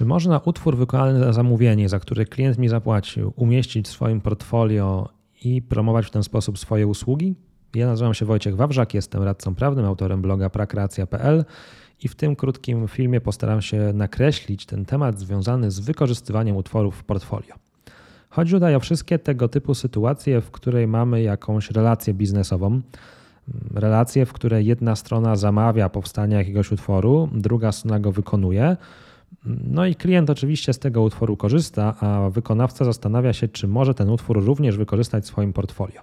Czy można utwór wykonany na zamówienie, za który klient mi zapłacił, umieścić w swoim portfolio i promować w ten sposób swoje usługi? Ja nazywam się Wojciech Wawrzak, jestem radcą prawnym, autorem bloga prakreacja.pl i w tym krótkim filmie postaram się nakreślić ten temat związany z wykorzystywaniem utworów w portfolio. Chodzi tutaj o wszystkie tego typu sytuacje, w której mamy jakąś relację biznesową, relację, w której jedna strona zamawia powstanie jakiegoś utworu, druga strona go wykonuje. No i klient oczywiście z tego utworu korzysta, a wykonawca zastanawia się, czy może ten utwór również wykorzystać w swoim portfolio.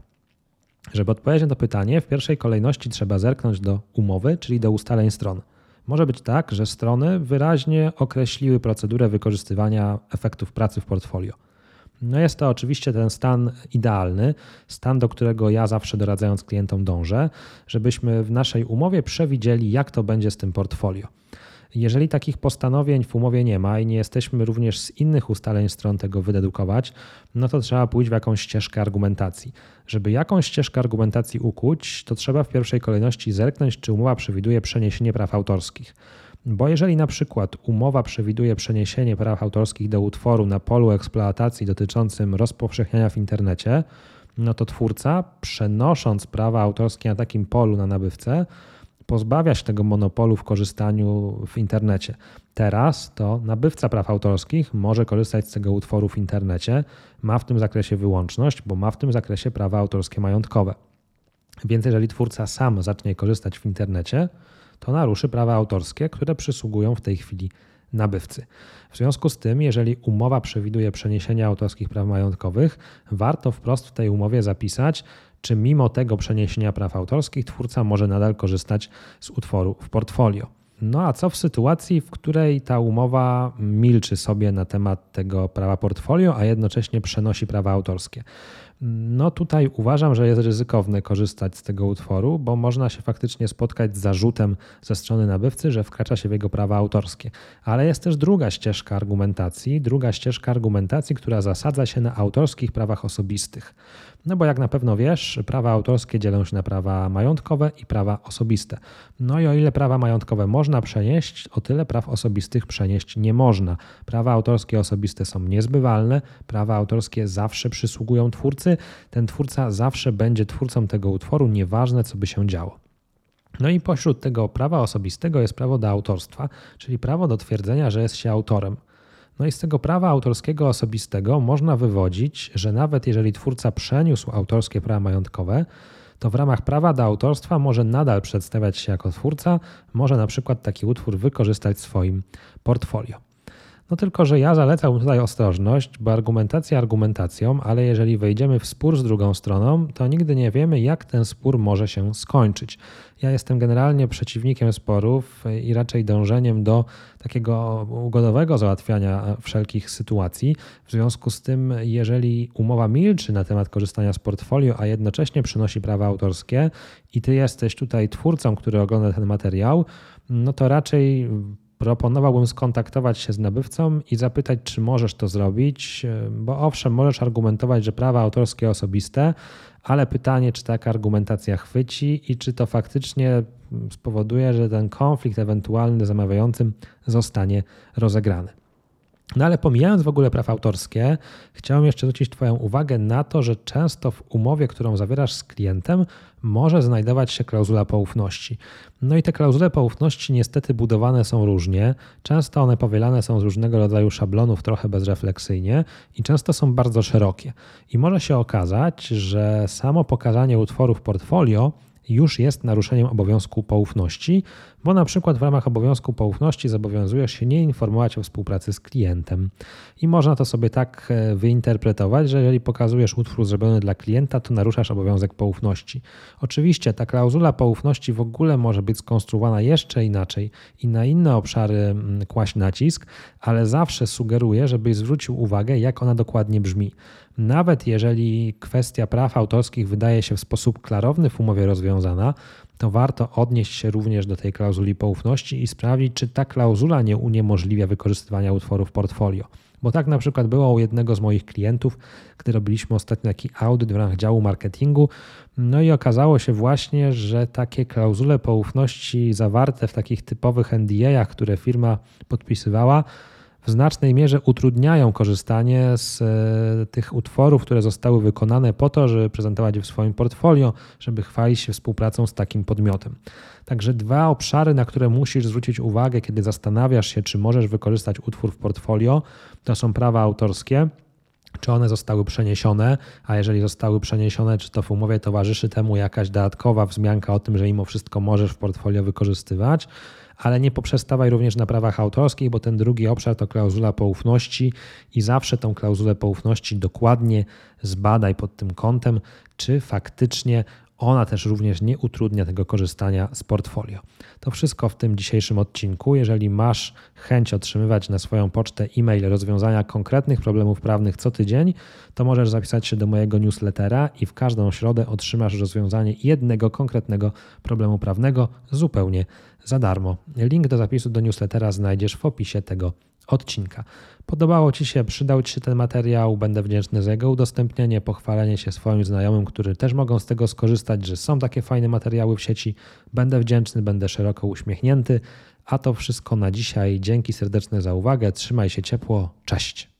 Żeby odpowiedzieć na to pytanie, w pierwszej kolejności trzeba zerknąć do umowy, czyli do ustaleń stron. Może być tak, że strony wyraźnie określiły procedurę wykorzystywania efektów pracy w portfolio. No jest to oczywiście ten stan idealny, stan, do którego ja zawsze doradzając klientom dążę, żebyśmy w naszej umowie przewidzieli, jak to będzie z tym portfolio. Jeżeli takich postanowień w umowie nie ma i nie jesteśmy również z innych ustaleń stron tego wydedukować, no to trzeba pójść w jakąś ścieżkę argumentacji. Żeby jakąś ścieżkę argumentacji ukuć, to trzeba w pierwszej kolejności zerknąć, czy umowa przewiduje przeniesienie praw autorskich. Bo jeżeli na przykład umowa przewiduje przeniesienie praw autorskich do utworu na polu eksploatacji dotyczącym rozpowszechniania w internecie, no to twórca, przenosząc prawa autorskie na takim polu na nabywcę, pozbawia się tego monopolu w korzystaniu w internecie. Teraz to nabywca praw autorskich może korzystać z tego utworu w internecie, ma w tym zakresie wyłączność, bo ma w tym zakresie prawa autorskie majątkowe. Więc jeżeli twórca sam zacznie korzystać w internecie, to naruszy prawa autorskie, które przysługują w tej chwili nabywcy. W związku z tym, jeżeli umowa przewiduje przeniesienie autorskich praw majątkowych, warto wprost w tej umowie zapisać, czy mimo tego przeniesienia praw autorskich twórca może nadal korzystać z utworu w portfolio. No a co w sytuacji, w której ta umowa milczy sobie na temat tego prawa portfolio, a jednocześnie przenosi prawa autorskie? No tutaj uważam, że jest ryzykowne korzystać z tego utworu, bo można się faktycznie spotkać z zarzutem ze strony nabywcy, że wkracza się w jego prawa autorskie. Ale jest też druga ścieżka argumentacji, druga ścieżka argumentacji, która zasadza się na autorskich prawach osobistych. No bo jak na pewno wiesz, prawa autorskie dzielą się na prawa majątkowe i prawa osobiste. No i o ile prawa majątkowe można przenieść, o tyle praw osobistych przenieść nie można. Prawa autorskie osobiste są niezbywalne, prawa autorskie zawsze przysługują twórcy, ten twórca zawsze będzie twórcą tego utworu, nieważne co by się działo. No i pośród tego prawa osobistego jest prawo do autorstwa, czyli prawo do twierdzenia, że jest się autorem. No i z tego prawa autorskiego osobistego można wywodzić, że nawet jeżeli twórca przeniósł autorskie prawa majątkowe, to w ramach prawa do autorstwa może nadal przedstawiać się jako twórca, może na przykład taki utwór wykorzystać w swoim portfolio. No tylko, że ja zalecam tutaj ostrożność, bo argumentacja argumentacją, ale jeżeli wejdziemy w spór z drugą stroną, to nigdy nie wiemy, jak ten spór może się skończyć. Ja jestem generalnie przeciwnikiem sporów i raczej dążeniem do takiego ugodowego załatwiania wszelkich sytuacji. W związku z tym, jeżeli umowa milczy na temat korzystania z portfolio, a jednocześnie przynosi prawa autorskie i ty jesteś tutaj twórcą, który ogląda ten materiał, no to raczej proponowałbym skontaktować się z nabywcą i zapytać, czy możesz to zrobić, bo owszem, możesz argumentować, że prawa autorskie osobiste, ale pytanie, czy taka argumentacja chwyci i czy to faktycznie spowoduje, że ten konflikt ewentualny zamawiającym zostanie rozegrany. No ale pomijając w ogóle prawa autorskie, chciałem jeszcze zwrócić Twoją uwagę na to, że często w umowie, którą zawierasz z klientem, może znajdować się klauzula poufności. No i te klauzule poufności niestety budowane są różnie. Często one powielane są z różnego rodzaju szablonów, trochę bezrefleksyjnie i często są bardzo szerokie. I może się okazać, że samo pokazanie utworu w portfolio już jest naruszeniem obowiązku poufności, bo na przykład w ramach obowiązku poufności zobowiązujesz się nie informować o współpracy z klientem. I można to sobie tak e, wyinterpretować, że jeżeli pokazujesz utwór zrobiony dla klienta, to naruszasz obowiązek poufności. Oczywiście ta klauzula poufności w ogóle może być skonstruowana jeszcze inaczej i na inne obszary mm, kłaść nacisk, ale zawsze sugeruję, żebyś zwrócił uwagę, jak ona dokładnie brzmi. Nawet jeżeli kwestia praw autorskich wydaje się w sposób klarowny w umowie rozwiązana, to warto odnieść się również do tej klauzuli poufności i sprawdzić, czy ta klauzula nie uniemożliwia wykorzystywania utworów portfolio. Bo tak na przykład było u jednego z moich klientów, gdy robiliśmy ostatnio taki audyt w ramach działu marketingu, no i okazało się właśnie, że takie klauzule poufności zawarte w takich typowych NDA-ach, które firma podpisywała, w znacznej mierze utrudniają korzystanie z e, tych utworów, które zostały wykonane po to, żeby prezentować je w swoim portfolio, żeby chwalić się współpracą z takim podmiotem. Także dwa obszary, na które musisz zwrócić uwagę, kiedy zastanawiasz się, czy możesz wykorzystać utwór w portfolio, to są prawa autorskie. Czy one zostały przeniesione, a jeżeli zostały przeniesione, czy to w umowie towarzyszy temu jakaś dodatkowa wzmianka o tym, że mimo wszystko możesz w portfolio wykorzystywać, ale nie poprzestawaj również na prawach autorskich, bo ten drugi obszar to klauzula poufności i zawsze tą klauzulę poufności dokładnie zbadaj pod tym kątem, czy faktycznie ona też również nie utrudnia tego korzystania z portfolio. To wszystko w tym dzisiejszym odcinku. Jeżeli masz chęć otrzymywać na swoją pocztę e-mail rozwiązania konkretnych problemów prawnych co tydzień, to możesz zapisać się do mojego newslettera i w każdą środę otrzymasz rozwiązanie jednego konkretnego problemu prawnego zupełnie za darmo. Link do zapisu do newslettera znajdziesz w opisie tego odcinka. Podobało Ci się, przydał Ci się ten materiał, będę wdzięczny za jego udostępnienie, pochwalenie się swoim znajomym, którzy też mogą z tego skorzystać, że są takie fajne materiały w sieci. Będę wdzięczny, będę szeroko uśmiechnięty. A to wszystko na dzisiaj. Dzięki serdeczne za uwagę. Trzymaj się ciepło. Cześć.